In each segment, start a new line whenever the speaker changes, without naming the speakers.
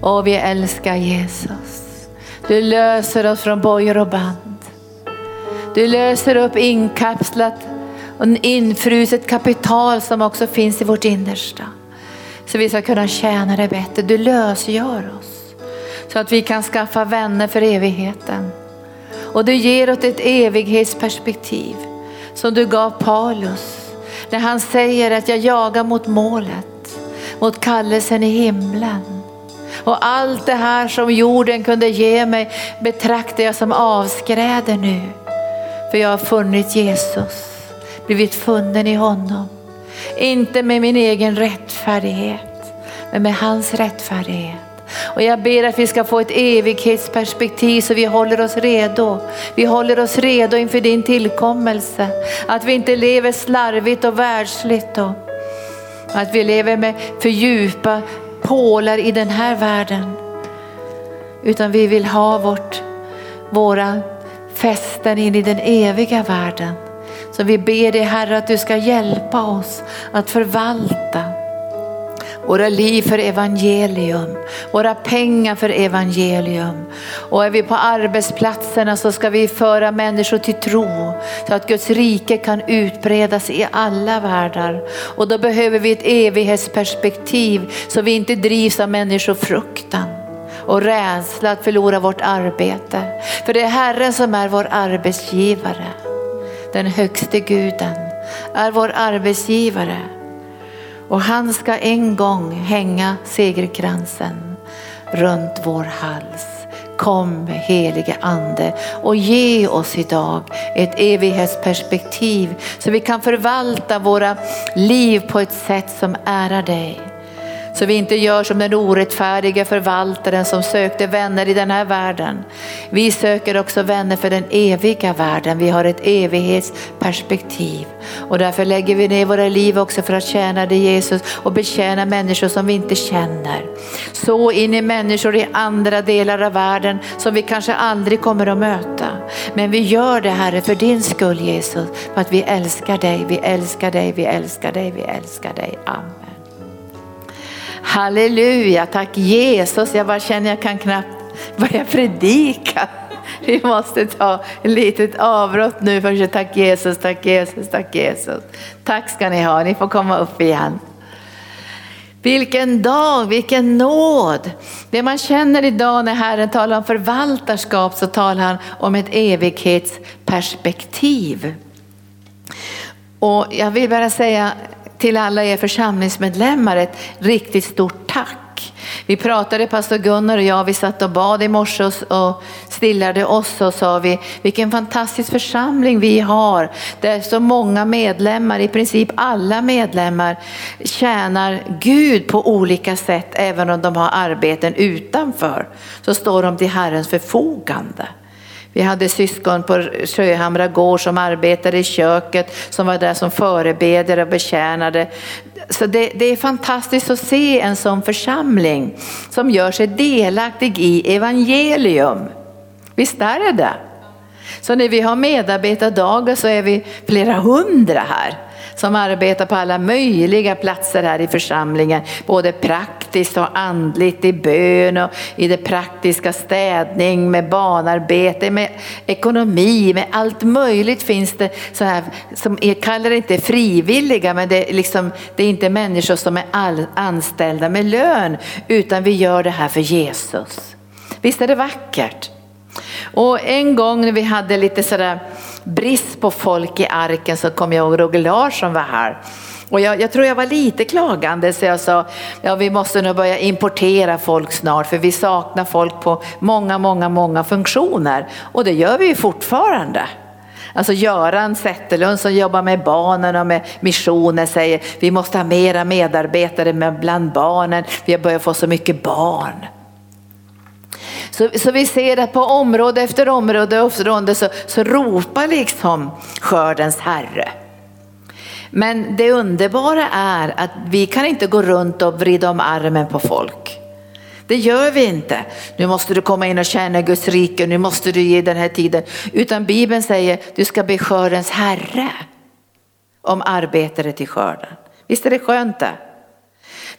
Och vi älskar Jesus. Du löser oss från bojor och band. Du löser upp inkapslat och infruset kapital som också finns i vårt innersta. Så vi ska kunna tjäna dig bättre. Du lösgör oss så att vi kan skaffa vänner för evigheten. Och du ger oss ett evighetsperspektiv som du gav Paulus. När han säger att jag jagar mot målet, mot kallelsen i himlen. Och allt det här som jorden kunde ge mig betraktar jag som avskräde nu. För jag har funnit Jesus, blivit funnen i honom. Inte med min egen rättfärdighet, men med hans rättfärdighet. Och jag ber att vi ska få ett evighetsperspektiv så vi håller oss redo. Vi håller oss redo inför din tillkommelse. Att vi inte lever slarvigt och världsligt. Och att vi lever med för djupa pålar i den här världen. Utan vi vill ha vårt, våra fästen in i den eviga världen. Så vi ber dig Herre att du ska hjälpa oss att förvalta våra liv för evangelium, våra pengar för evangelium. Och är vi på arbetsplatserna så ska vi föra människor till tro så att Guds rike kan utbredas i alla världar. Och då behöver vi ett evighetsperspektiv så vi inte drivs av människofruktan och rädsla att förlora vårt arbete. För det är Herren som är vår arbetsgivare. Den högste guden är vår arbetsgivare. Och han ska en gång hänga segerkransen runt vår hals. Kom helige ande och ge oss idag ett evighetsperspektiv så vi kan förvalta våra liv på ett sätt som ärar dig. Så vi inte gör som den orättfärdiga förvaltaren som sökte vänner i den här världen. Vi söker också vänner för den eviga världen. Vi har ett evighetsperspektiv. Och därför lägger vi ner våra liv också för att tjäna dig Jesus och betjäna människor som vi inte känner. Så in i människor i andra delar av världen som vi kanske aldrig kommer att möta. Men vi gör det Herre för din skull Jesus, för att vi älskar dig, vi älskar dig, vi älskar dig, vi älskar dig. Amen. Halleluja, tack Jesus. Jag bara känner jag kan knappt börja predika. Vi måste ta ett litet avbrott nu först. Tack Jesus, tack Jesus, tack Jesus. Tack ska ni ha, ni får komma upp igen. Vilken dag, vilken nåd. Det man känner idag när Herren talar om förvaltarskap så talar han om ett evighetsperspektiv. Och jag vill bara säga till alla er församlingsmedlemmar ett riktigt stort tack. Vi pratade, pastor Gunnar och jag, vi satt och bad i morse och stillade oss och sa vi, vilken fantastisk församling vi har. Där så många medlemmar, i princip alla medlemmar, tjänar Gud på olika sätt, även om de har arbeten utanför. Så står de till Herrens förfogande. Vi hade syskon på Sjöhamra gård som arbetade i köket, som var där som förebedjare och betjänade. Så det, det, är fantastiskt att se en sån församling som gör sig delaktig i evangelium. Visst är det det? Så när vi har medarbetardagar så är vi flera hundra här som arbetar på alla möjliga platser här i församlingen. Både praktiskt och andligt i bön och i det praktiska städning med barnarbete, med ekonomi, med allt möjligt finns det så här som jag kallar det inte frivilliga men det är, liksom, det är inte människor som är all, anställda med lön utan vi gör det här för Jesus. Visst är det vackert? Och en gång när vi hade lite sådär brist på folk i arken så kom jag ihåg Roger Larsson var här. Och jag, jag, tror jag var lite klagande så jag sa, ja vi måste nog börja importera folk snart för vi saknar folk på många, många, många funktioner. Och det gör vi ju fortfarande. Alltså Göran Zetterlund som jobbar med barnen och med missionen säger vi måste ha mera medarbetare bland barnen, vi har börjat få så mycket barn. Så, så vi ser att på område efter område efter område så, så ropar liksom skördens herre. Men det underbara är att vi kan inte gå runt och vrida om armen på folk. Det gör vi inte. Nu måste du komma in och tjäna Guds rike, nu måste du ge den här tiden. Utan Bibeln säger du ska be skördens herre om arbetare till skörden. Visst är det skönt det?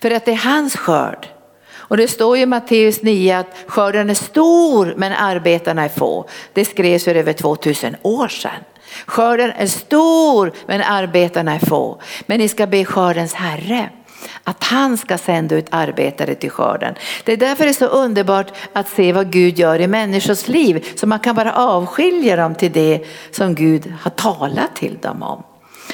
För att det är hans skörd. Och det står i Matteus 9 att skörden är stor men arbetarna är få. Det skrevs för över 2000 år sedan. Skörden är stor men arbetarna är få. Men ni ska be skördens herre att han ska sända ut arbetare till skörden. Det är därför det är så underbart att se vad Gud gör i människors liv. Så man kan bara avskilja dem till det som Gud har talat till dem om.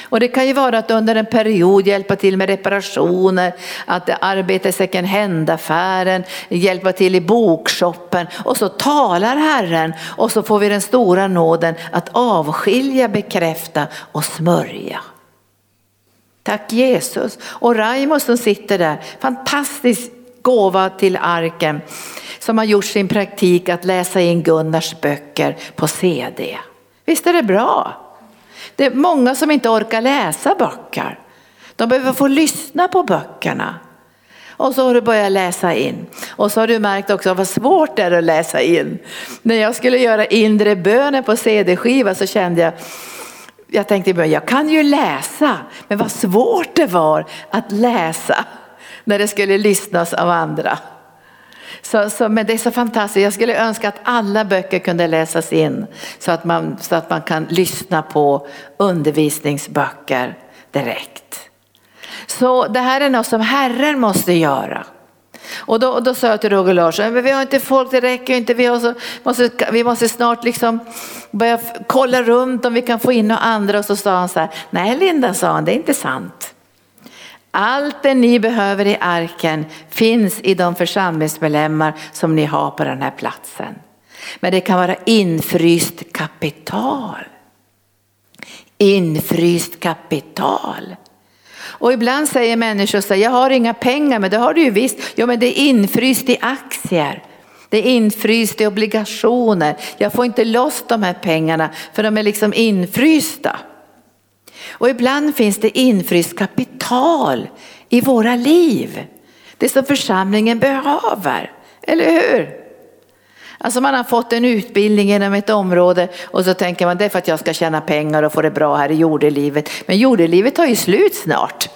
Och det kan ju vara att under en period hjälpa till med reparationer, att arbeta i second hand-affären, hjälpa till i bokshoppen och så talar Herren och så får vi den stora nåden att avskilja, bekräfta och smörja. Tack Jesus. Och Raimo som sitter där, fantastisk gåva till arken som har gjort sin praktik att läsa in Gunnars böcker på CD. Visst är det bra? Det är många som inte orkar läsa böcker. De behöver få lyssna på böckerna. Och så har du börjat läsa in. Och så har du märkt också vad svårt det är att läsa in. När jag skulle göra inre bönen på CD-skiva så kände jag, jag tänkte jag kan ju läsa, men vad svårt det var att läsa när det skulle lyssnas av andra. Så, så, men det är så fantastiskt. Jag skulle önska att alla böcker kunde läsas in så att man, så att man kan lyssna på undervisningsböcker direkt. Så det här är något som Herren måste göra. Och då, då sa jag till Roger Larsson, men vi har inte folk, det räcker inte, vi, har så, måste, vi måste snart liksom börja kolla runt om vi kan få in några andra. Och så sa han så här, nej Linda sa han, det är inte sant. Allt det ni behöver i arken finns i de församlingsmedlemmar som ni har på den här platsen. Men det kan vara infryst kapital. Infryst kapital. Och ibland säger människor så här, jag har inga pengar, men det har du ju visst. Ja, men det är infryst i aktier. Det är infryst i obligationer. Jag får inte loss de här pengarna för de är liksom infrysta. Och ibland finns det infryst kapital i våra liv. Det som församlingen behöver, eller hur? Alltså man har fått en utbildning inom ett område och så tänker man det är för att jag ska tjäna pengar och få det bra här i jordelivet. Men jordelivet tar ju slut snart.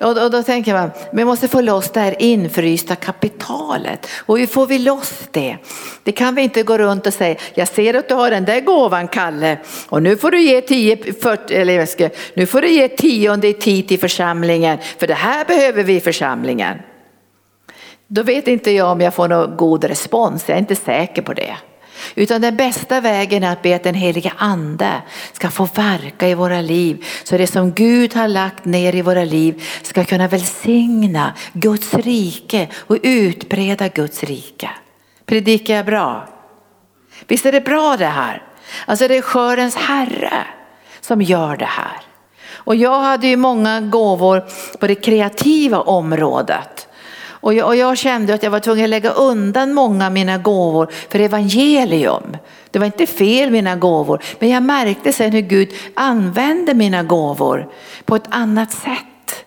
Och då, och då tänker man, vi måste få loss det här infrysta kapitalet. Och hur får vi loss det? Det kan vi inte gå runt och säga, jag ser att du har den där gåvan Kalle och nu får du ge 10, 40, eller ska, nu får du ge tionde i tid till församlingen för det här behöver vi i församlingen. Då vet inte jag om jag får någon god respons, jag är inte säker på det. Utan den bästa vägen är att be att den heliga ande ska få verka i våra liv. Så det som Gud har lagt ner i våra liv ska kunna välsigna Guds rike och utbreda Guds rike. Predikar jag bra? Visst är det bra det här? Alltså det är skörens herre som gör det här. Och jag hade ju många gåvor på det kreativa området. Och jag, och jag, kände att jag var tvungen att lägga undan många av mina gåvor för evangelium. Det var inte fel mina gåvor, men jag märkte sen hur Gud använde mina gåvor på ett annat sätt.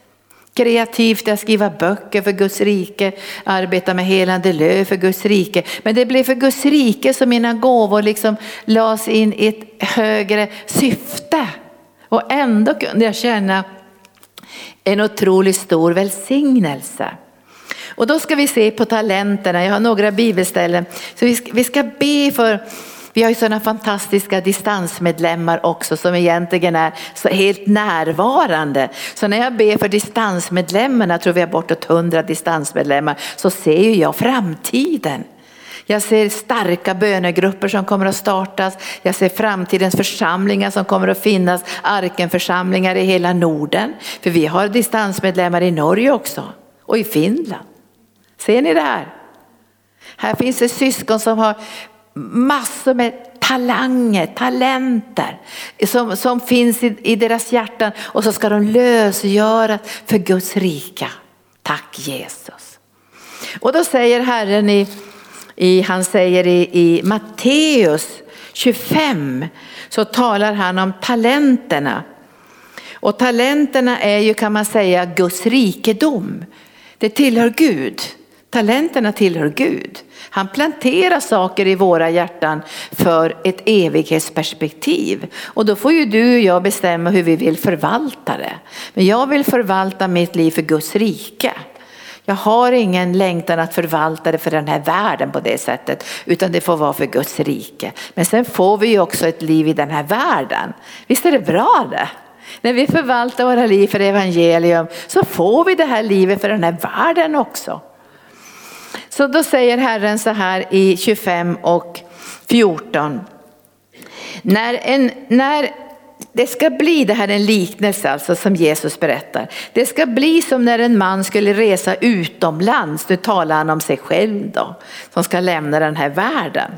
Kreativt att skriva böcker för Guds rike, arbeta med helande löv för Guds rike. Men det blev för Guds rike som mina gåvor liksom lades in i ett högre syfte. Och ändå kunde jag känna en otroligt stor välsignelse. Och då ska vi se på talenterna, jag har några bibelställen. Så vi ska, vi ska be för, vi har ju sådana fantastiska distansmedlemmar också som egentligen är så helt närvarande. Så när jag ber för distansmedlemmarna, jag tror vi har bortåt hundra distansmedlemmar, så ser ju jag framtiden. Jag ser starka bönegrupper som kommer att startas. Jag ser framtidens församlingar som kommer att finnas, Arkenförsamlingar i hela Norden. För vi har distansmedlemmar i Norge också och i Finland. Ser ni det här? Här finns det syskon som har massor med talanger, talenter som, som finns i, i deras hjärtan och så ska de lösgöras för Guds rika. Tack Jesus. Och då säger Herren i, i han säger i, i Matteus 25 så talar han om talenterna. Och talenterna är ju kan man säga Guds rikedom. Det tillhör Gud. Talenterna tillhör Gud. Han planterar saker i våra hjärtan för ett evighetsperspektiv. Och då får ju du och jag bestämma hur vi vill förvalta det. Men jag vill förvalta mitt liv för Guds rike. Jag har ingen längtan att förvalta det för den här världen på det sättet, utan det får vara för Guds rike. Men sen får vi ju också ett liv i den här världen. Visst är det bra det? När vi förvaltar våra liv för evangelium så får vi det här livet för den här världen också. Så då säger Herren så här i 25 och 14. När, en, när det ska bli, det här är en liknelse alltså som Jesus berättar. Det ska bli som när en man skulle resa utomlands, nu talar han om sig själv då, som ska lämna den här världen.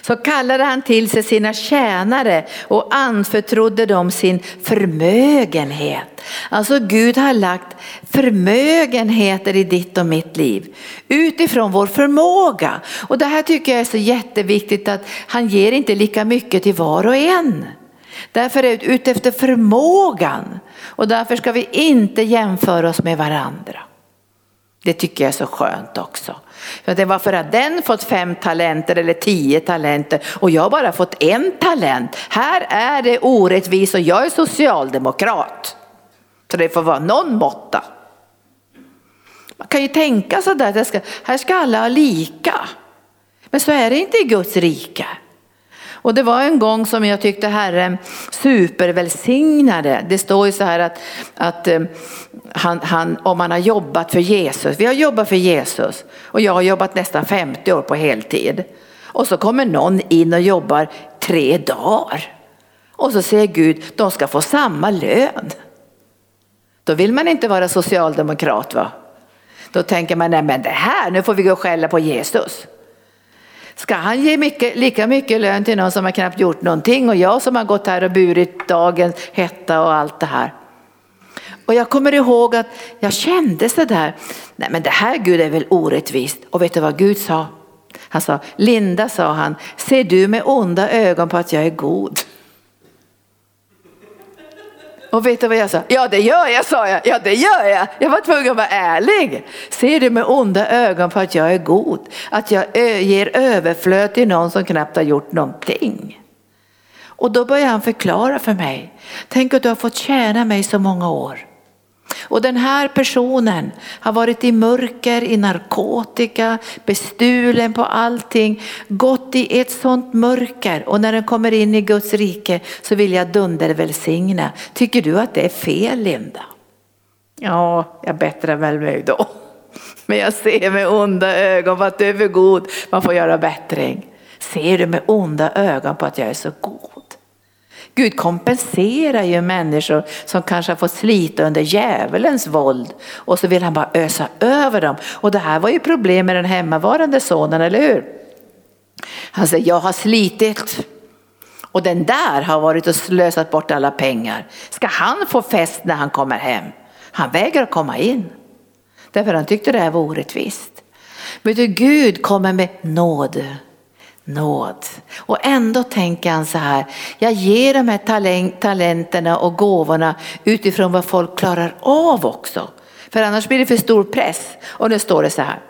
Så kallade han till sig sina tjänare och anförtrodde dem sin förmögenhet. Alltså Gud har lagt förmögenheter i ditt och mitt liv utifrån vår förmåga. Och det här tycker jag är så jätteviktigt att han ger inte lika mycket till var och en. Därför är det utefter förmågan och därför ska vi inte jämföra oss med varandra. Det tycker jag är så skönt också. För det varför har den fått fem talenter eller tio talenter och jag bara fått en talent. Här är det orättvist och jag är socialdemokrat. Så det får vara någon måtta. Man kan ju tänka sådär, att här ska alla ha lika. Men så är det inte i Guds rike. Och det var en gång som jag tyckte Herren supervälsignade. Det står ju så här att, att eh, han, han, om man har jobbat för Jesus, vi har jobbat för Jesus och jag har jobbat nästan 50 år på heltid. Och så kommer någon in och jobbar tre dagar. Och så säger Gud, de ska få samma lön. Då vill man inte vara socialdemokrat va? Då tänker man, nej men det här, nu får vi gå och skälla på Jesus. Ska han ge mycket, lika mycket lön till någon som har knappt gjort någonting och jag som har gått här och burit dagens hetta och allt det här. Och jag kommer ihåg att jag kände så där, nej men det här Gud är väl orättvist. Och vet du vad Gud sa? Han sa, Linda sa han, ser du med onda ögon på att jag är god? Och vet du vad jag sa? Ja det gör jag sa jag. Ja det gör jag. Jag var tvungen att vara ärlig. Ser du med onda ögon på att jag är god? Att jag ger överflöd till någon som knappt har gjort någonting. Och då började han förklara för mig. Tänk att du har fått tjäna mig så många år. Och den här personen har varit i mörker, i narkotika, bestulen på allting, gått i ett sånt mörker och när den kommer in i Guds rike så vill jag dundervälsigna. Tycker du att det är fel Linda? Ja, jag bättrar väl mig då. Men jag ser med onda ögon på att du är för god, man får göra bättring. Ser du med onda ögon på att jag är så god? Gud kompenserar ju människor som kanske har fått slita under djävulens våld och så vill han bara ösa över dem. Och det här var ju problem med den hemmavarande sonen, eller hur? Han säger, jag har slitit och den där har varit och slösat bort alla pengar. Ska han få fest när han kommer hem? Han vägrar komma in. Därför han tyckte det här var orättvist. Men du, Gud kommer med nåd nåd. Och ändå tänker han så här, jag ger de här talenterna och gåvorna utifrån vad folk klarar av också. För annars blir det för stor press. Och nu står det så här.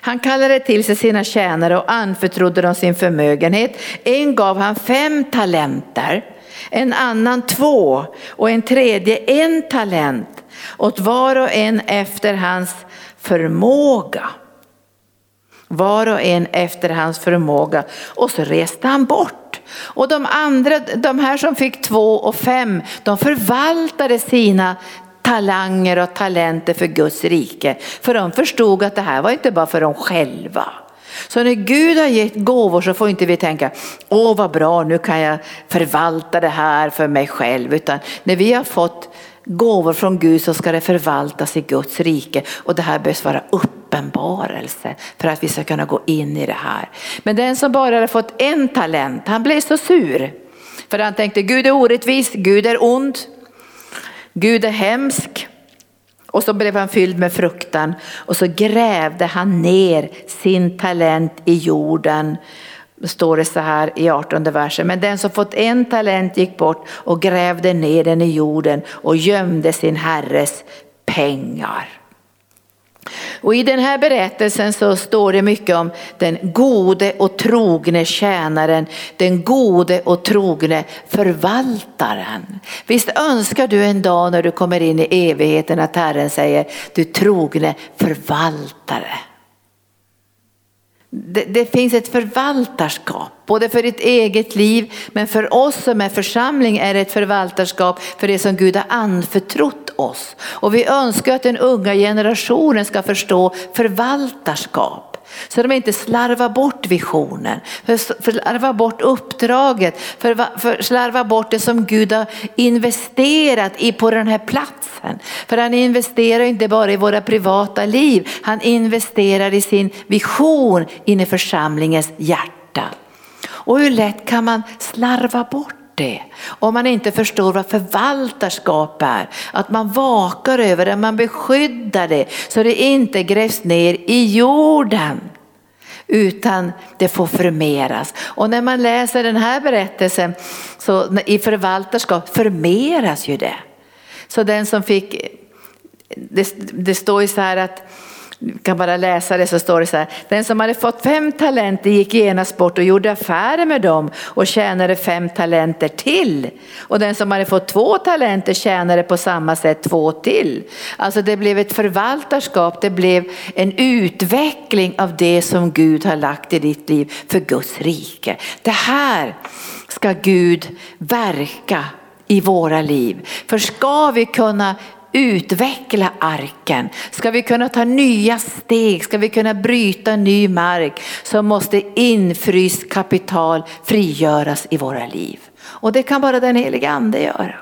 Han kallade till sig sina tjänare och anförtrodde dem sin förmögenhet. En gav han fem talenter, en annan två och en tredje en talent åt var och en efter hans förmåga var och en efter hans förmåga. Och så reste han bort. Och de andra, de här som fick två och fem, de förvaltade sina talanger och talenter för Guds rike. För de förstod att det här var inte bara för dem själva. Så när Gud har gett gåvor så får inte vi tänka, åh vad bra nu kan jag förvalta det här för mig själv. Utan när vi har fått gåvor från Gud så ska det förvaltas i Guds rike och det här behövs vara uppenbarelse för att vi ska kunna gå in i det här. Men den som bara hade fått en talent, han blev så sur. För han tänkte Gud är orättvis, Gud är ond, Gud är hemsk. Och så blev han fylld med fruktan och så grävde han ner sin talent i jorden står det så här i 18 versen. Men den som fått en talent gick bort och grävde ner den i jorden och gömde sin herres pengar. Och i den här berättelsen så står det mycket om den gode och trogne tjänaren, den gode och trogne förvaltaren. Visst önskar du en dag när du kommer in i evigheten att Herren säger du trogne förvaltare. Det, det, finns ett förvaltarskap, både för ditt eget liv men för oss som är församling är det ett förvaltarskap för det som Gud har anförtrott oss. Och vi önskar att den unga generationen ska förstå förvaltarskap. Så de inte slarvar bort visionen, slarvar bort uppdraget, för, slarvar bort det som Gud har investerat i på den här platsen. För han investerar inte bara i våra privata liv, han investerar i sin vision in i församlingens hjärta. Och hur lätt kan man slarva bort det. Om man inte förstår vad förvaltarskap är, att man vakar över det, man beskyddar det så det inte grävs ner i jorden utan det får förmeras. Och när man läser den här berättelsen så i förvaltarskap förmeras ju det. Så den som fick, det, det står ju så här att kan bara läsa det så står det så här. Den som hade fått fem talenter gick genast bort och gjorde affärer med dem och tjänade fem talenter till. Och den som hade fått två talenter tjänade på samma sätt två till. Alltså det blev ett förvaltarskap, det blev en utveckling av det som Gud har lagt i ditt liv för Guds rike. Det här ska Gud verka i våra liv. För ska vi kunna utveckla arken, ska vi kunna ta nya steg, ska vi kunna bryta ny mark så måste infryst kapital frigöras i våra liv. Och det kan bara den heliga ande göra.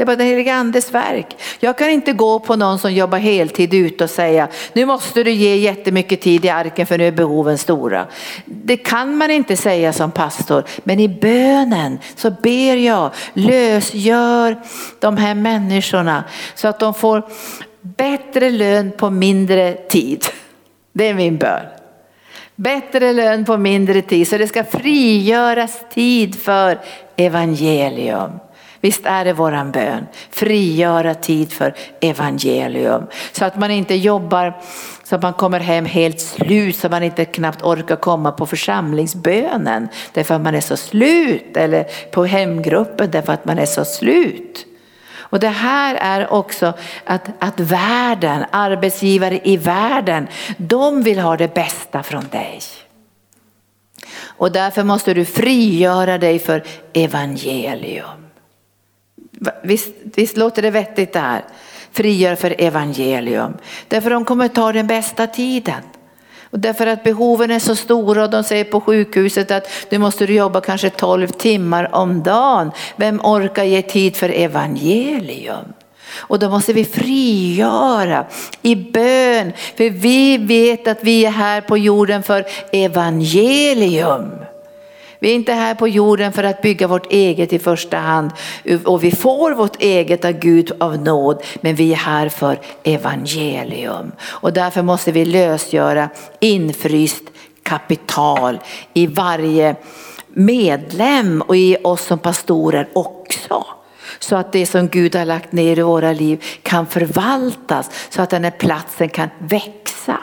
Det är bara den helige andes verk. Jag kan inte gå på någon som jobbar heltid ute och säga nu måste du ge jättemycket tid i arken för nu är behoven stora. Det kan man inte säga som pastor men i bönen så ber jag lösgör de här människorna så att de får bättre lön på mindre tid. Det är min bön. Bättre lön på mindre tid så det ska frigöras tid för evangelium. Visst är det våran bön, frigöra tid för evangelium. Så att man inte jobbar så att man kommer hem helt slut så man inte knappt orkar komma på församlingsbönen därför att man är så slut eller på hemgruppen därför att man är så slut. Och det här är också att, att världen, arbetsgivare i världen, de vill ha det bästa från dig. Och därför måste du frigöra dig för evangelium. Visst, visst låter det vettigt det här? Frigör för evangelium. Därför de kommer ta den bästa tiden. Och därför att behoven är så stora och de säger på sjukhuset att du måste jobba kanske 12 timmar om dagen. Vem orkar ge tid för evangelium? Och då måste vi frigöra i bön. För vi vet att vi är här på jorden för evangelium. Vi är inte här på jorden för att bygga vårt eget i första hand och vi får vårt eget av Gud av nåd men vi är här för evangelium. Och därför måste vi lösgöra infryst kapital i varje medlem och i oss som pastorer också. Så att det som Gud har lagt ner i våra liv kan förvaltas så att den här platsen kan växa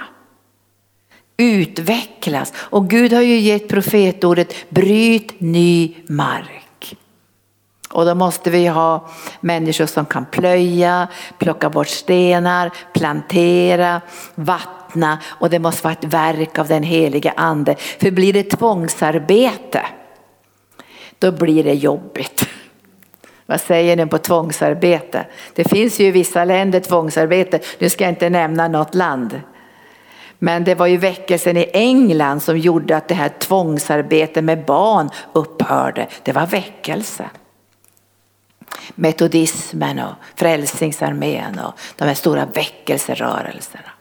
utvecklas. Och Gud har ju gett profetordet bryt ny mark. Och då måste vi ha människor som kan plöja, plocka bort stenar, plantera, vattna och det måste vara ett verk av den heliga ande. För blir det tvångsarbete, då blir det jobbigt. Vad säger ni på tvångsarbete? Det finns ju i vissa länder tvångsarbete, nu ska jag inte nämna något land. Men det var ju väckelsen i England som gjorde att det här tvångsarbetet med barn upphörde. Det var väckelse. Metodismen och Frälsningsarmén och de här stora väckelserörelserna.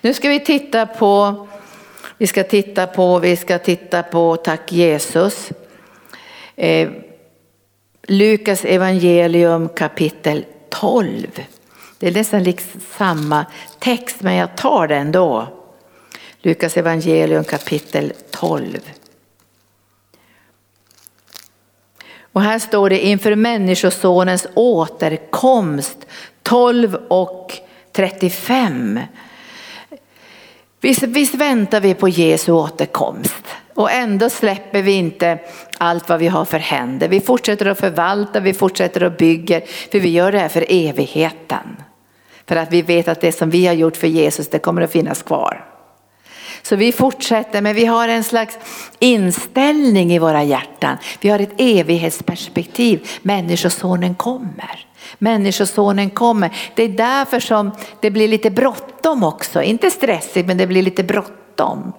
Nu ska vi titta på, vi ska titta på, vi ska titta på, tack Jesus. Eh, Lukas evangelium kapitel 12. Det är nästan liksom samma text men jag tar den ändå. Lukas evangelium kapitel 12. Och här står det inför människosonens återkomst 12 och 35. Visst, visst väntar vi på Jesu återkomst och ändå släpper vi inte allt vad vi har för händer. Vi fortsätter att förvalta, vi fortsätter att bygga, för vi gör det här för evigheten. För att vi vet att det som vi har gjort för Jesus, det kommer att finnas kvar. Så vi fortsätter, men vi har en slags inställning i våra hjärtan. Vi har ett evighetsperspektiv. Människosonen kommer. Människosonen kommer. Det är därför som det blir lite bråttom också. Inte stressigt, men det blir lite bråttom.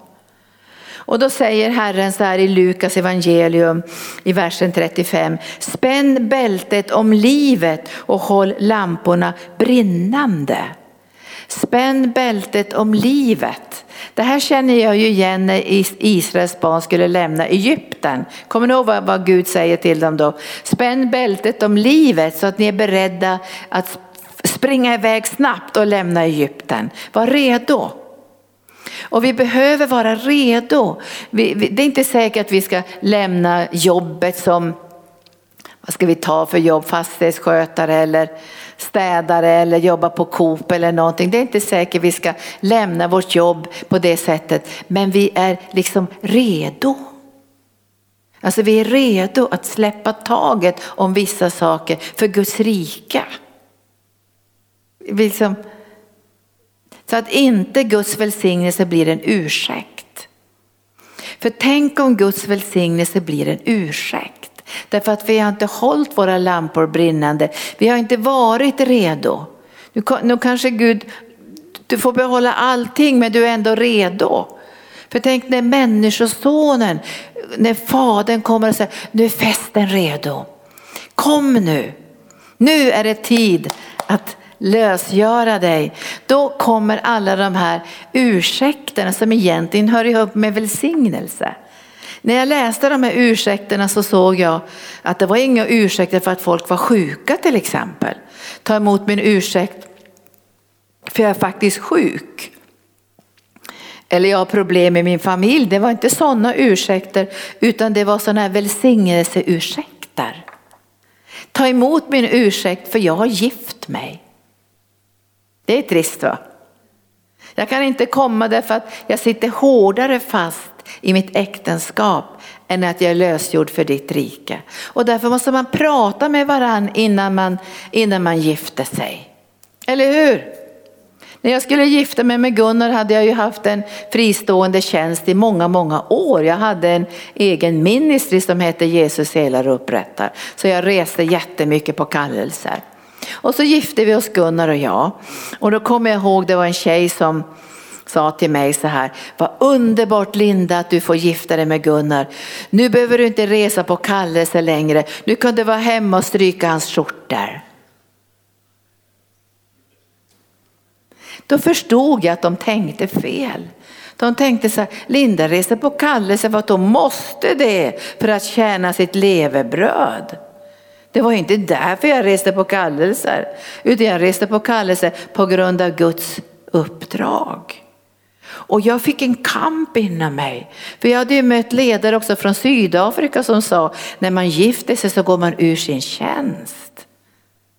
Och då säger Herren så här i Lukas evangelium i versen 35. Spänn bältet om livet och håll lamporna brinnande. Spänn bältet om livet. Det här känner jag ju igen när Israels barn skulle lämna Egypten. Kommer ni ihåg vad, vad Gud säger till dem då? Spänn bältet om livet så att ni är beredda att springa iväg snabbt och lämna Egypten. Var redo. Och vi behöver vara redo. Vi, vi, det är inte säkert att vi ska lämna jobbet som, vad ska vi ta för jobb, fastighetsskötare eller städare eller jobba på Coop eller någonting. Det är inte säkert vi ska lämna vårt jobb på det sättet, men vi är liksom redo. Alltså vi är redo att släppa taget om vissa saker för Guds rika. Liksom, så att inte Guds välsignelse blir en ursäkt. För tänk om Guds välsignelse blir en ursäkt. Därför att vi har inte hållit våra lampor brinnande. Vi har inte varit redo. Nu, nu kanske Gud, du får behålla allting men du är ändå redo. För tänk när människosonen, när fadern kommer och säger, nu är festen redo. Kom nu. Nu är det tid att lösgöra dig. Då kommer alla de här ursäkterna som egentligen hör ihop med välsignelse. När jag läste de här ursäkterna så såg jag att det var inga ursäkter för att folk var sjuka till exempel. Ta emot min ursäkt för jag är faktiskt sjuk. Eller jag har problem med min familj. Det var inte sådana ursäkter utan det var sådana här välsignelseursäkter. Ta emot min ursäkt för jag har gift mig. Det är trist va? Jag kan inte komma därför att jag sitter hårdare fast i mitt äktenskap än att jag är lösgjord för ditt rike. Och därför måste man prata med varann innan man, innan man gifter sig. Eller hur? När jag skulle gifta mig med Gunnar hade jag ju haft en fristående tjänst i många, många år. Jag hade en egen ministry som hette Jesus helar och upprättar. Så jag reste jättemycket på kallelser. Och så gifte vi oss Gunnar och jag. Och då kommer jag ihåg det var en tjej som sa till mig så här, vad underbart Linda att du får gifta dig med Gunnar. Nu behöver du inte resa på kallelse längre, nu kan du vara hemma och stryka hans skjortor. Då förstod jag att de tänkte fel. De tänkte så här, Linda reser på kallelse för att hon måste det för att tjäna sitt levebröd. Det var inte därför jag reste på kallelser, utan jag reste på kallelse på grund av Guds uppdrag. Och jag fick en kamp inom mig. För jag hade ju mött ledare också från Sydafrika som sa, när man gifter sig så går man ur sin tjänst.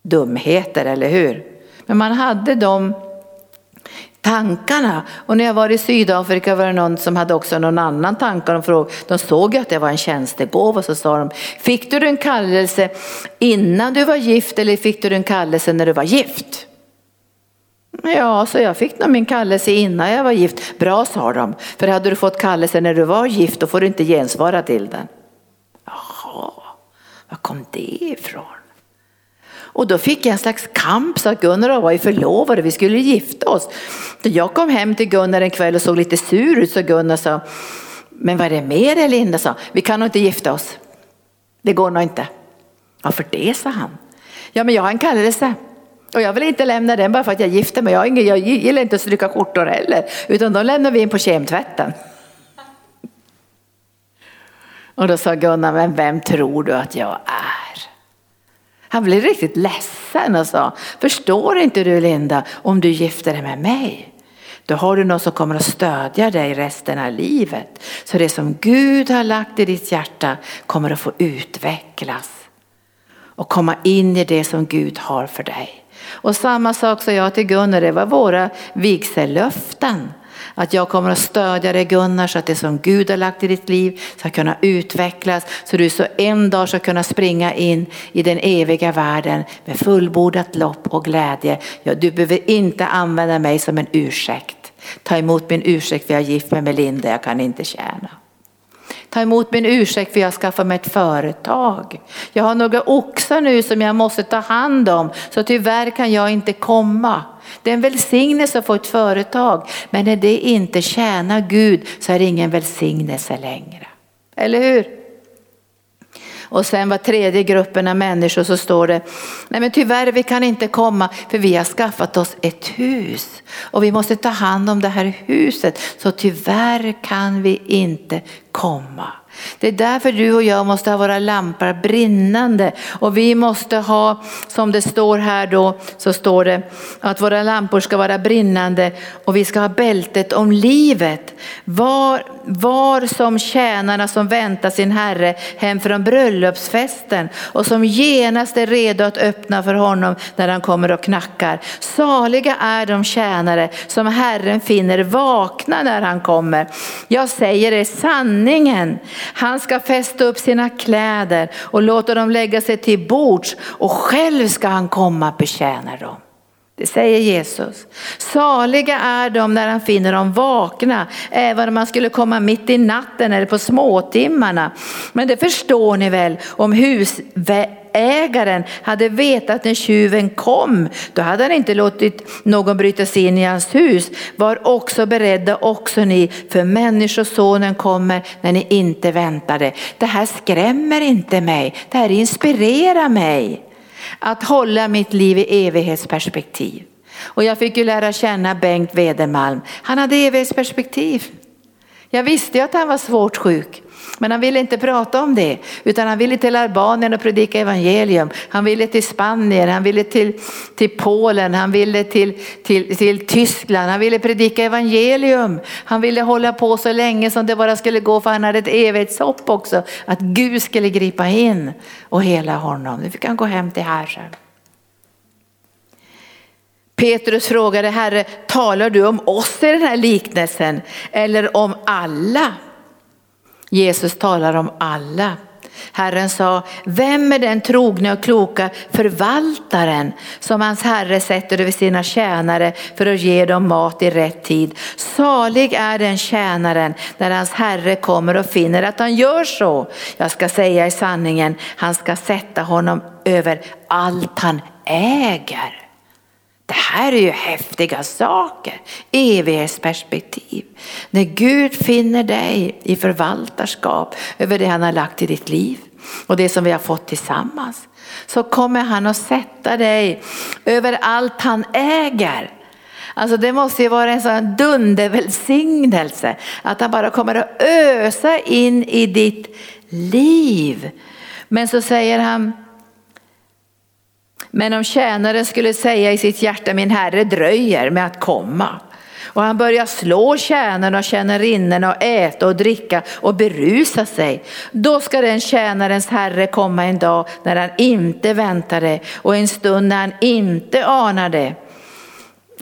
Dumheter, eller hur? Men man hade de tankarna. Och när jag var i Sydafrika var det någon som hade också någon annan tanke. De, frågade, de såg att det var en tjänstegåva så sa de, fick du en kallelse innan du var gift eller fick du en kallelse när du var gift? Ja, så jag fick nog min kallelse innan jag var gift. Bra sa de, för hade du fått kallelse när du var gift då får du inte gensvara till den. Jaha, var kom det ifrån? Och då fick jag en slags kamp så att Gunnar och jag var ju förlovade, vi skulle gifta oss. Jag kom hem till Gunnar en kväll och såg lite sur ut så Gunnar sa, men vad är det med dig Linda? Sa, vi kan nog inte gifta oss. Det går nog inte. Varför det? sa han. Ja men jag har en kallelse. Och jag vill inte lämna den bara för att jag gifter mig. Jag, jag gillar inte att stryka skjortor heller. Utan då lämnar vi in på kemtvätten. Och då sa Gunnar, men vem tror du att jag är? Han blev riktigt ledsen och sa, förstår inte du Linda, om du gifter dig med mig, då har du någon som kommer att stödja dig resten av livet. Så det som Gud har lagt i ditt hjärta kommer att få utvecklas och komma in i det som Gud har för dig. Och samma sak sa jag till Gunnar, det var våra vigsellöften. Att jag kommer att stödja dig Gunnar så att det som Gud har lagt i ditt liv ska kunna utvecklas så du så en dag ska kunna springa in i den eviga världen med fullbordat lopp och glädje. Ja, du behöver inte använda mig som en ursäkt. Ta emot min ursäkt för jag är gift med Melinda, jag kan inte tjäna. Ta emot min ursäkt för jag skaffar mig ett företag. Jag har några oxar nu som jag måste ta hand om så tyvärr kan jag inte komma. Det är en välsignelse att få ett företag men när det inte tjänar Gud så är det ingen välsignelse längre. Eller hur? Och sen var tredje gruppen av människor så står det, nej men tyvärr vi kan inte komma för vi har skaffat oss ett hus och vi måste ta hand om det här huset så tyvärr kan vi inte komma. Det är därför du och jag måste ha våra lampor brinnande och vi måste ha, som det står här då, så står det att våra lampor ska vara brinnande och vi ska ha bältet om livet. Var, var som tjänarna som väntar sin herre hem från bröllopsfesten och som genast är redo att öppna för honom när han kommer och knackar. Saliga är de tjänare som Herren finner vakna när han kommer. Jag säger er sanningen han ska fästa upp sina kläder och låta dem lägga sig till bords och själv ska han komma och betjäna dem. Det säger Jesus. Saliga är de när han finner dem vakna, även om man skulle komma mitt i natten eller på småtimmarna. Men det förstår ni väl om husägaren hade vetat när tjuven kom, då hade han inte låtit någon bryta sig in i hans hus. Var också beredda också ni, för människosonen kommer när ni inte väntade. Det här skrämmer inte mig, det här inspirerar mig. Att hålla mitt liv i evighetsperspektiv. Och jag fick ju lära känna Bengt Wedermalm. Han hade evighetsperspektiv. Jag visste ju att han var svårt sjuk. Men han ville inte prata om det, utan han ville till Albanien och predika evangelium. Han ville till Spanien, han ville till, till Polen, han ville till, till, till Tyskland, han ville predika evangelium. Han ville hålla på så länge som det bara skulle gå för han hade ett evighetshopp också, att Gud skulle gripa in och hela honom. Nu fick han gå hem till Herren. Petrus frågade Herre, talar du om oss i den här liknelsen eller om alla? Jesus talar om alla. Herren sa, vem är den trogna och kloka förvaltaren som hans herre sätter över sina tjänare för att ge dem mat i rätt tid. Salig är den tjänaren när hans herre kommer och finner att han gör så. Jag ska säga i sanningen, han ska sätta honom över allt han äger. Det här är ju häftiga saker, evighetsperspektiv. När Gud finner dig i förvaltarskap över det han har lagt i ditt liv och det som vi har fått tillsammans så kommer han att sätta dig över allt han äger. Alltså det måste ju vara en sån dundervälsignelse att han bara kommer att ösa in i ditt liv. Men så säger han men om tjänaren skulle säga i sitt hjärta, min herre dröjer med att komma. Och han börjar slå tjänaren och tjänarinnorna och äta och dricka och berusa sig. Då ska den tjänarens herre komma en dag när han inte väntar det och en stund när han inte anar det.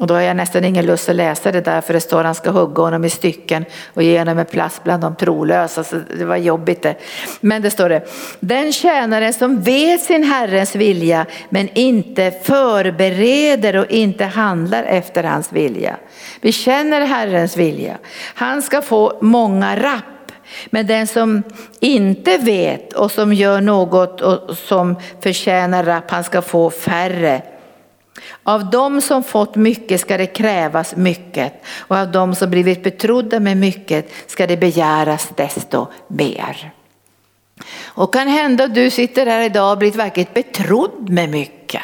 Och då har jag nästan ingen lust att läsa det där för det står att han ska hugga honom i stycken och ge honom en plats bland de trolösa. Så det var jobbigt det. Men det står det, den tjänare som vet sin herrens vilja men inte förbereder och inte handlar efter hans vilja. Vi känner herrens vilja. Han ska få många rapp. Men den som inte vet och som gör något och som förtjänar rapp, han ska få färre. Av dem som fått mycket ska det krävas mycket och av dem som blivit betrodda med mycket ska det begäras desto mer. Och kan hända att du sitter här idag och blivit verkligen betrodd med mycket.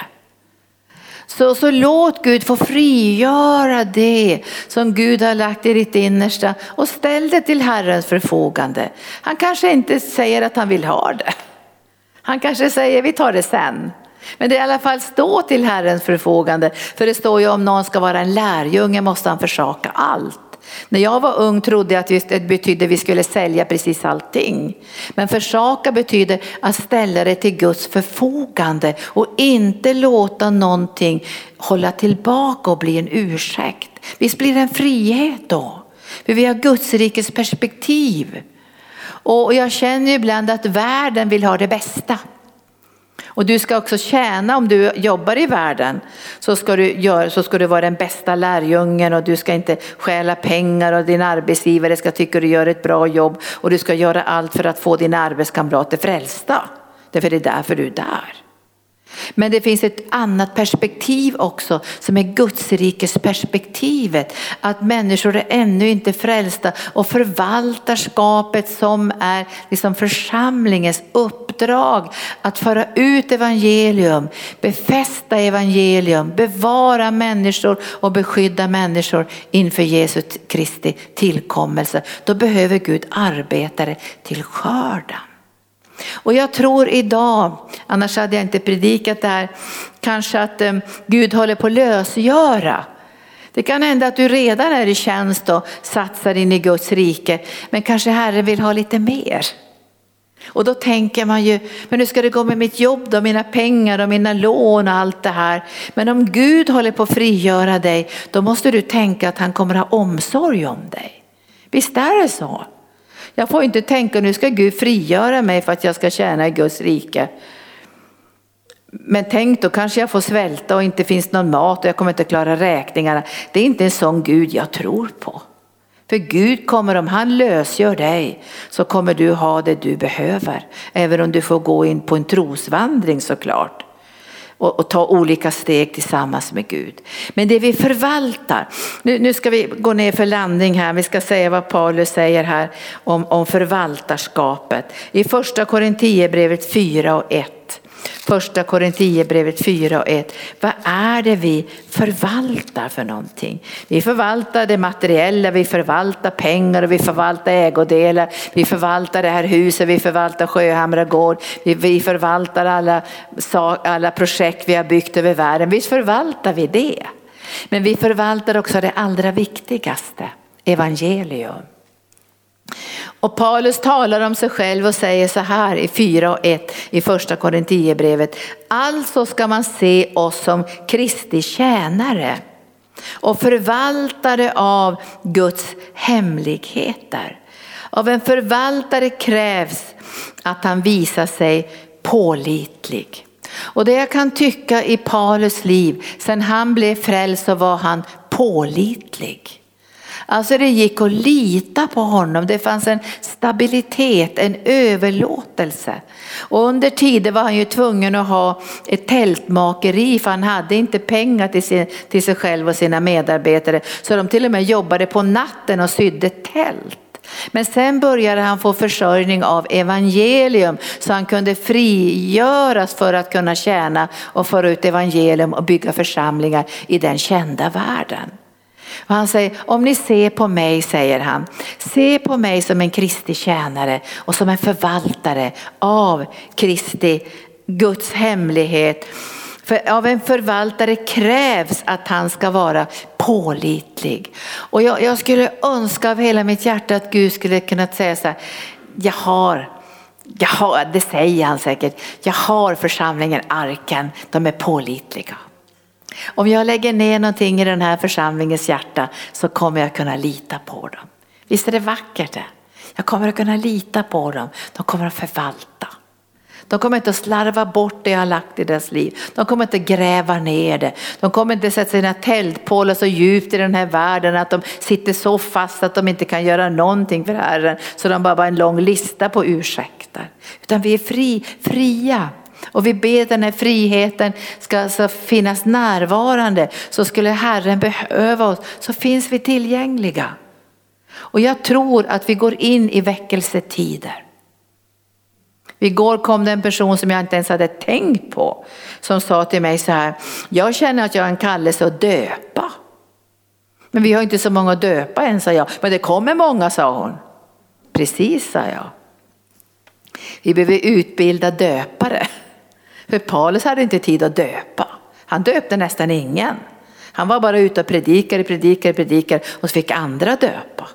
Så, så låt Gud få frigöra det som Gud har lagt i ditt innersta och ställ det till Herrens förfogande. Han kanske inte säger att han vill ha det. Han kanske säger vi tar det sen. Men det är i alla fall stå till Herrens förfogande. För det står ju om någon ska vara en lärjunge måste han försaka allt. När jag var ung trodde jag att det betydde att vi skulle sälja precis allting. Men försaka betyder att ställa det till Guds förfogande och inte låta någonting hålla tillbaka och bli en ursäkt. Visst blir det en frihet då? För vi har Guds rikes perspektiv. Och jag känner ibland att världen vill ha det bästa. Och du ska också tjäna om du jobbar i världen. Så ska du, göra, så ska du vara den bästa lärjungen och du ska inte stjäla pengar och din arbetsgivare ska tycka du gör ett bra jobb. Och du ska göra allt för att få dina arbetskamrater frälsta. Därför det är därför du är där. Men det finns ett annat perspektiv också som är Guds rikes perspektivet. Att människor är ännu inte frälsta och förvaltar skapet som är liksom församlingens uppdrag att föra ut evangelium, befästa evangelium, bevara människor och beskydda människor inför Jesus Kristi tillkommelse. Då behöver Gud arbetare till skörden. Och jag tror idag, annars hade jag inte predikat det här, kanske att eh, Gud håller på att lösgöra. Det kan hända att du redan är i tjänst och satsar in i Guds rike, men kanske Herren vill ha lite mer. Och då tänker man ju, men hur ska det gå med mitt jobb då, mina pengar och mina lån och allt det här. Men om Gud håller på att frigöra dig, då måste du tänka att han kommer ha omsorg om dig. Visst är det så? Jag får inte tänka nu ska Gud frigöra mig för att jag ska tjäna i Guds rike. Men tänk då kanske jag får svälta och inte finns någon mat och jag kommer inte klara räkningarna. Det är inte en sån Gud jag tror på. För Gud kommer, om han lösgör dig, så kommer du ha det du behöver. Även om du får gå in på en trosvandring såklart och, och, ta olika steg tillsammans med Gud. Men det vi förvaltar, nu, nu ska vi gå ner för landning här, vi ska säga vad Paulus säger här om, om förvaltarskapet. I första Korinthierbrevet 4 och 1. Första Korinthierbrevet 4 och 1. Vad är det vi förvaltar för någonting? Vi förvaltar det materiella, vi förvaltar pengar och vi förvaltar ägodelar. Vi förvaltar det här huset, vi förvaltar Sjöhamra gård. Vi, vi förvaltar alla, alla projekt vi har byggt över världen. Visst förvaltar vi det. Men vi förvaltar också det allra viktigaste, evangelium. Och Paulus talar om sig själv och säger så här i 4 och 1 i första Korinthierbrevet. Alltså ska man se oss som Kristi tjänare och förvaltare av Guds hemligheter. Av en förvaltare krävs att han visar sig pålitlig. Och det jag kan tycka i Paulus liv, sen han blev frälst så var han pålitlig. Alltså det gick att lita på honom. Det fanns en stabilitet, en överlåtelse. Och under tiden var han ju tvungen att ha ett tältmakeri för han hade inte pengar till, sin, till sig själv och sina medarbetare. Så de till och med jobbade på natten och sydde tält. Men sen började han få försörjning av evangelium så han kunde frigöras för att kunna tjäna och föra ut evangelium och bygga församlingar i den kända världen. Och han säger, om ni ser på mig, säger han, se på mig som en Kristi tjänare och som en förvaltare av Kristi, Guds hemlighet. För av en förvaltare krävs att han ska vara pålitlig. Och jag, jag skulle önska av hela mitt hjärta att Gud skulle kunna säga så här, jag har jag har, det säger han säkert, jag har församlingen Arken, de är pålitliga. Om jag lägger ner någonting i den här församlingens hjärta så kommer jag kunna lita på dem. Visst är det vackert det? Jag kommer att kunna lita på dem. De kommer att förvalta. De kommer inte att slarva bort det jag har lagt i deras liv. De kommer inte att gräva ner det. De kommer inte att sätta sina tältpålar så djupt i den här världen att de sitter så fast att de inte kan göra någonting för Herren. Så de bara har en lång lista på ursäkter. Utan vi är fri, fria. Och vi ber den här friheten ska, ska finnas närvarande. Så skulle Herren behöva oss så finns vi tillgängliga. Och jag tror att vi går in i väckelsetider. Igår kom det en person som jag inte ens hade tänkt på som sa till mig så här, jag känner att jag har en kallelse att döpa. Men vi har inte så många att döpa än, sa jag. Men det kommer många, sa hon. Precis, sa jag. Vi behöver utbilda döpare. För Paulus hade inte tid att döpa. Han döpte nästan ingen. Han var bara ute och predikade, predikade, predikade och så fick andra döpa.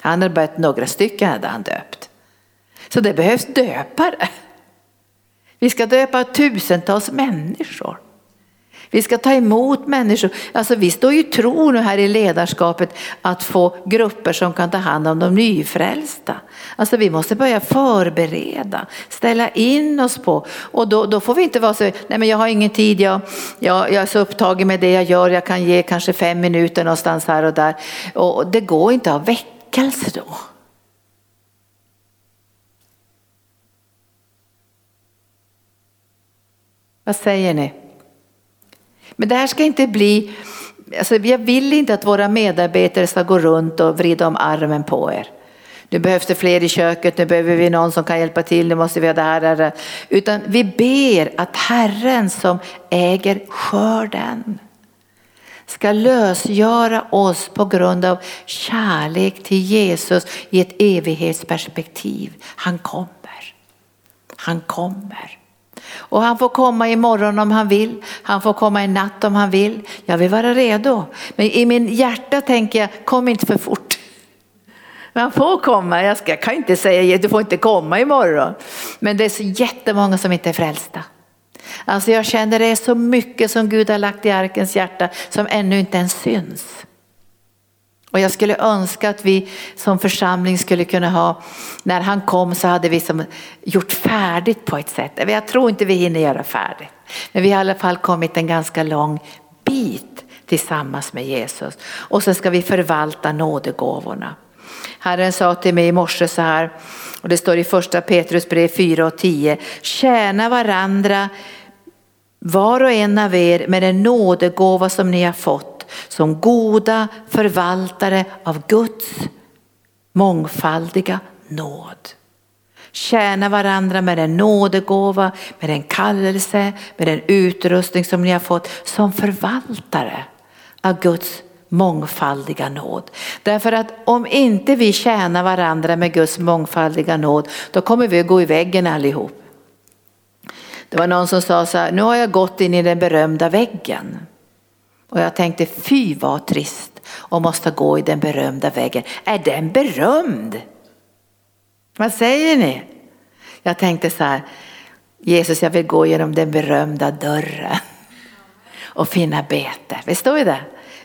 Han hade börjat några stycken hade han döpt. Så det behövs döpare. Vi ska döpa tusentals människor. Vi ska ta emot människor. Alltså vi står ju tro nu här i ledarskapet att få grupper som kan ta hand om de nyfrälsta. Alltså vi måste börja förbereda, ställa in oss på och då, då får vi inte vara så, nej men jag har ingen tid, jag, jag, jag är så upptagen med det jag gör, jag kan ge kanske fem minuter någonstans här och där. Och det går inte att ha väckelse då. Vad säger ni? Men det här ska inte bli, alltså jag vill inte att våra medarbetare ska gå runt och vrida om armen på er. Nu behövs det fler i köket, nu behöver vi någon som kan hjälpa till, nu måste vi ha det här, det här. Utan vi ber att Herren som äger skörden ska lösgöra oss på grund av kärlek till Jesus i ett evighetsperspektiv. Han kommer. Han kommer. Och han får komma imorgon om han vill. Han får komma i natt om han vill. Jag vill vara redo. Men i min hjärta tänker jag, kom inte för fort. Man får komma, jag, ska, jag kan inte säga du får inte komma imorgon. Men det är så jättemånga som inte är frälsta. Alltså jag känner det är så mycket som Gud har lagt i arkens hjärta som ännu inte ens syns. Och jag skulle önska att vi som församling skulle kunna ha, när han kom så hade vi som gjort färdigt på ett sätt. Jag tror inte vi hinner göra färdigt. Men vi har i alla fall kommit en ganska lång bit tillsammans med Jesus. Och sen ska vi förvalta nådegåvorna. Herren sa till mig i morse så här, och det står i första Petrus brev 4 och 10. Tjäna varandra var och en av er med den nådegåva som ni har fått som goda förvaltare av Guds mångfaldiga nåd. Tjäna varandra med den nådegåva, med den kallelse, med den utrustning som ni har fått som förvaltare av Guds mångfaldiga nåd. Därför att om inte vi tjänar varandra med Guds mångfaldiga nåd, då kommer vi att gå i väggen allihop. Det var någon som sa så här, nu har jag gått in i den berömda väggen. Och jag tänkte, fy vad trist och måste gå i den berömda väggen. Är den berömd? Vad säger ni? Jag tänkte så här, Jesus jag vill gå genom den berömda dörren och finna bete. Visst står det?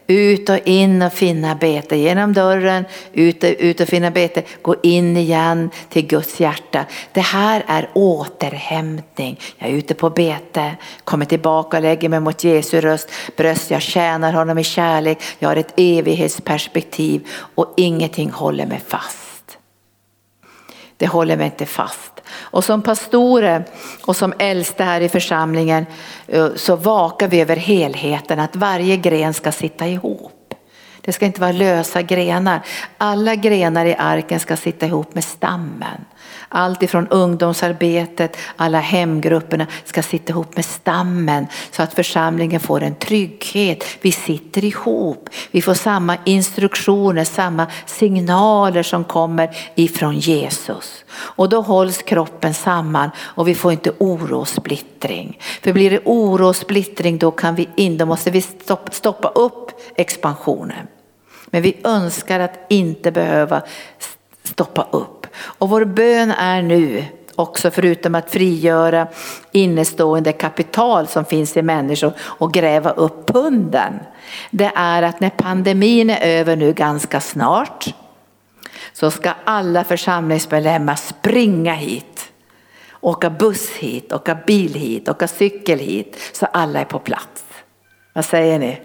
Ut och in och finna bete. Genom dörren, ut och, ut och finna bete. Gå in igen till Guds hjärta. Det här är återhämtning. Jag är ute på bete, kommer tillbaka och lägger mig mot Jesu röst, bröst. Jag tjänar honom i kärlek. Jag har ett evighetsperspektiv och ingenting håller mig fast. Det håller mig inte fast. Och som pastorer och som äldste här i församlingen eh, så vakar vi över helheten, att varje gren ska sitta ihop. Det ska inte vara lösa grenar. Alla grenar i arken ska sitta ihop med stammen. Allt ifrån ungdomsarbetet, alla hemgrupperna ska sitta ihop med stammen så att församlingen får en trygghet. Vi sitter ihop, vi får samma instruktioner, samma signaler som kommer ifrån Jesus. Och då hålls kroppen samman och vi får inte oro och splittring. För blir det oro och splittring då, kan vi in, då måste vi stoppa upp expansionen. Men vi önskar att inte behöva stoppa upp. Och vår bön är nu också förutom att frigöra innestående kapital som finns i människor och gräva upp punden. Det är att när pandemin är över nu ganska snart så ska alla församlingsmedlemmar springa hit. Åka buss hit, åka bil hit, åka cykel hit så alla är på plats. Vad säger ni?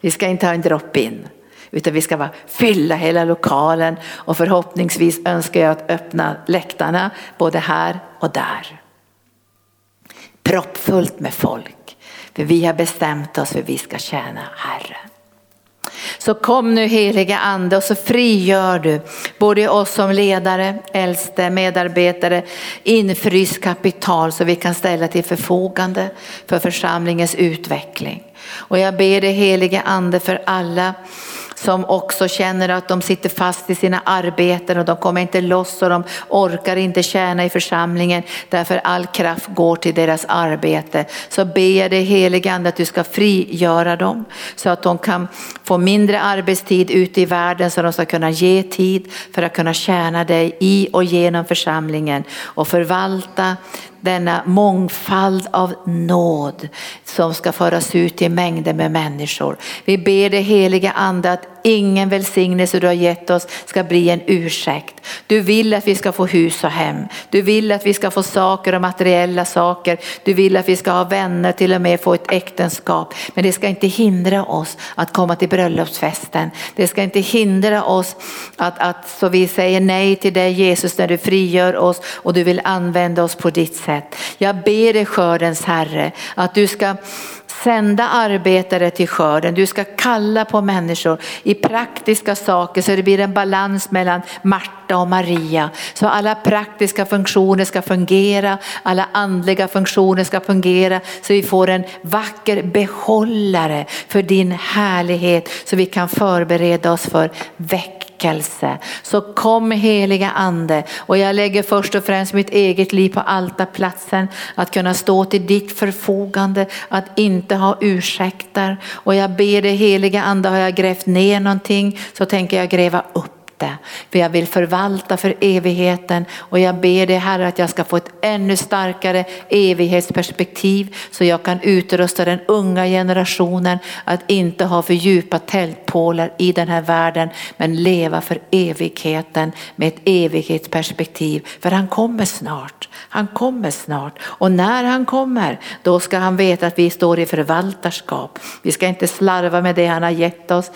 Vi ska inte ha en drop-in. Utan vi ska bara fylla hela lokalen och förhoppningsvis önskar jag att öppna läktarna både här och där. Proppfullt med folk. För vi har bestämt oss för vi ska tjäna Herren. Så kom nu heliga ande och så frigör du både oss som ledare, äldste, medarbetare, infryst kapital så vi kan ställa till förfogande för församlingens utveckling. Och jag ber dig heliga ande för alla som också känner att de sitter fast i sina arbeten och de kommer inte loss och de orkar inte tjäna i församlingen därför all kraft går till deras arbete. Så ber jag dig helige Ande att du ska frigöra dem så att de kan få mindre arbetstid ute i världen så de ska kunna ge tid för att kunna tjäna dig i och genom församlingen och förvalta denna mångfald av nåd som ska föras ut till mängder med människor. Vi ber det heliga ande att ingen välsignelse du har gett oss ska bli en ursäkt. Du vill att vi ska få hus och hem. Du vill att vi ska få saker och materiella saker. Du vill att vi ska ha vänner, till och med få ett äktenskap. Men det ska inte hindra oss att komma till bröllopsfesten. Det ska inte hindra oss att, att så vi säger nej till dig Jesus när du frigör oss och du vill använda oss på ditt sätt. Jag ber dig skördens Herre att du ska sända arbetare till skörden. Du ska kalla på människor i praktiska saker så det blir en balans mellan Marta och Maria. Så alla praktiska funktioner ska fungera, alla andliga funktioner ska fungera så vi får en vacker behållare för din härlighet så vi kan förbereda oss för veckan väckelse. Så kom heliga ande och jag lägger först och främst mitt eget liv på altarplatsen. Att kunna stå till ditt förfogande, att inte ha ursäkter. Och jag ber dig heliga ande, har jag grävt ner någonting så tänker jag gräva upp inte. För jag vill förvalta för evigheten och jag ber dig Herre att jag ska få ett ännu starkare evighetsperspektiv så jag kan utrusta den unga generationen att inte ha för djupa tältpålar i den här världen men leva för evigheten med ett evighetsperspektiv. För han kommer snart. Han kommer snart och när han kommer då ska han veta att vi står i förvaltarskap. Vi ska inte slarva med det han har gett oss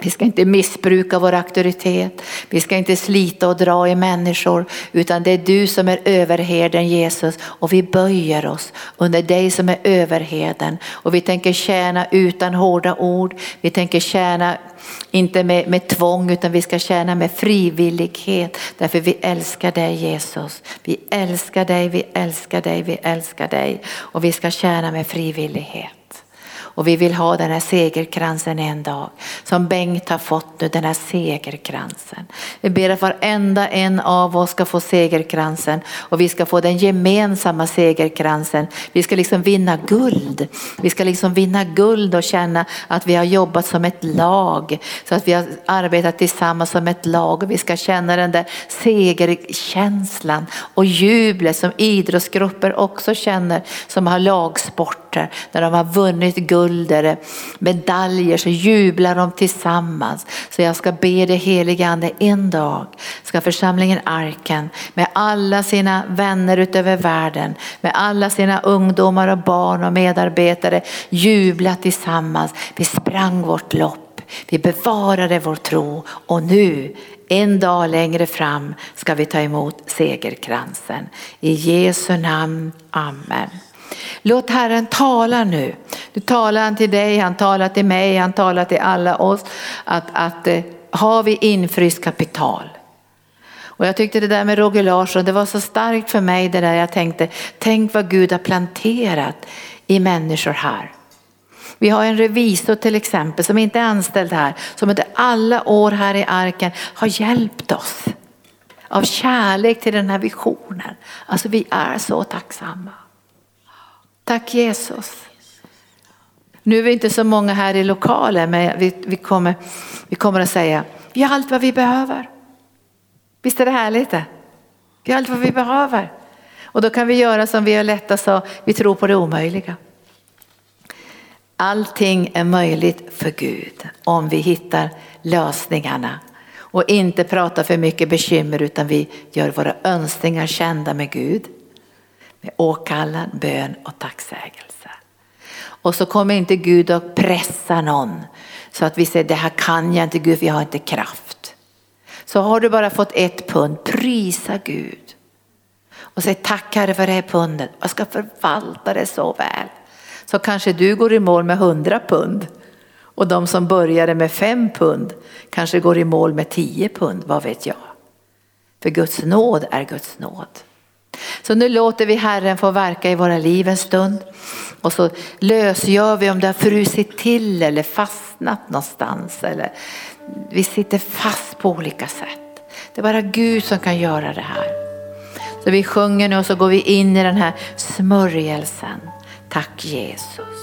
vi ska inte missbruka vår auktoritet. Vi ska inte slita och dra i människor utan det är du som är överherden Jesus och vi böjer oss under dig som är överheden och vi tänker tjäna utan hårda ord. Vi tänker tjäna inte med, med tvång utan vi ska tjäna med frivillighet därför vi älskar dig Jesus. Vi älskar dig, vi älskar dig, vi älskar dig och vi ska tjäna med frivillighet. Och vi vill ha den här segerkransen en dag. Som Bengt har fått nu, den här segerkransen. Vi ber att varenda en av oss ska få segerkransen och vi ska få den gemensamma segerkransen. Vi ska liksom vinna guld. Vi ska liksom vinna guld och känna att vi har jobbat som ett lag. Så att vi har arbetat tillsammans som ett lag och vi ska känna den där segerkänslan och jublet som idrottsgrupper också känner som har lagsport lagsporter när de har vunnit guld guld eller medaljer så jublar de tillsammans. Så jag ska be det heliga ande en dag ska församlingen Arken med alla sina vänner utöver världen, med alla sina ungdomar och barn och medarbetare jubla tillsammans. Vi sprang vårt lopp, vi bevarade vår tro och nu en dag längre fram ska vi ta emot segerkransen. I Jesu namn, Amen. Låt Herren tala nu. Nu talar han till dig, han talar till mig, han talar till alla oss. Att, att eh, har vi infryst kapital? Och jag tyckte det där med Roger Larsson, det var så starkt för mig det där jag tänkte, tänk vad Gud har planterat i människor här. Vi har en revisor till exempel som inte är anställd här, som under alla år här i arken har hjälpt oss av kärlek till den här visionen. Alltså vi är så tacksamma. Tack Jesus. Nu är vi inte så många här i lokalen men vi, vi, kommer, vi kommer att säga, vi har allt vad vi behöver. Visst är det härligt det? Vi har allt vad vi behöver. Och då kan vi göra som vi har lätta sa, vi tror på det omöjliga. Allting är möjligt för Gud om vi hittar lösningarna och inte pratar för mycket bekymmer utan vi gör våra önskningar kända med Gud med åkallan, bön och tacksägelse. Och så kommer inte Gud att pressa någon så att vi säger det här kan jag inte Gud, för jag har inte kraft. Så har du bara fått ett pund, prisa Gud. Och säg tack Herre för det här pundet, jag ska förvalta det så väl. Så kanske du går i mål med hundra pund och de som började med fem pund kanske går i mål med tio pund, vad vet jag. För Guds nåd är Guds nåd. Så nu låter vi Herren få verka i våra liv en stund. Och så lösgör vi om det har frusit till eller fastnat någonstans. Eller vi sitter fast på olika sätt. Det är bara Gud som kan göra det här. Så vi sjunger nu och så går vi in i den här smörjelsen. Tack Jesus.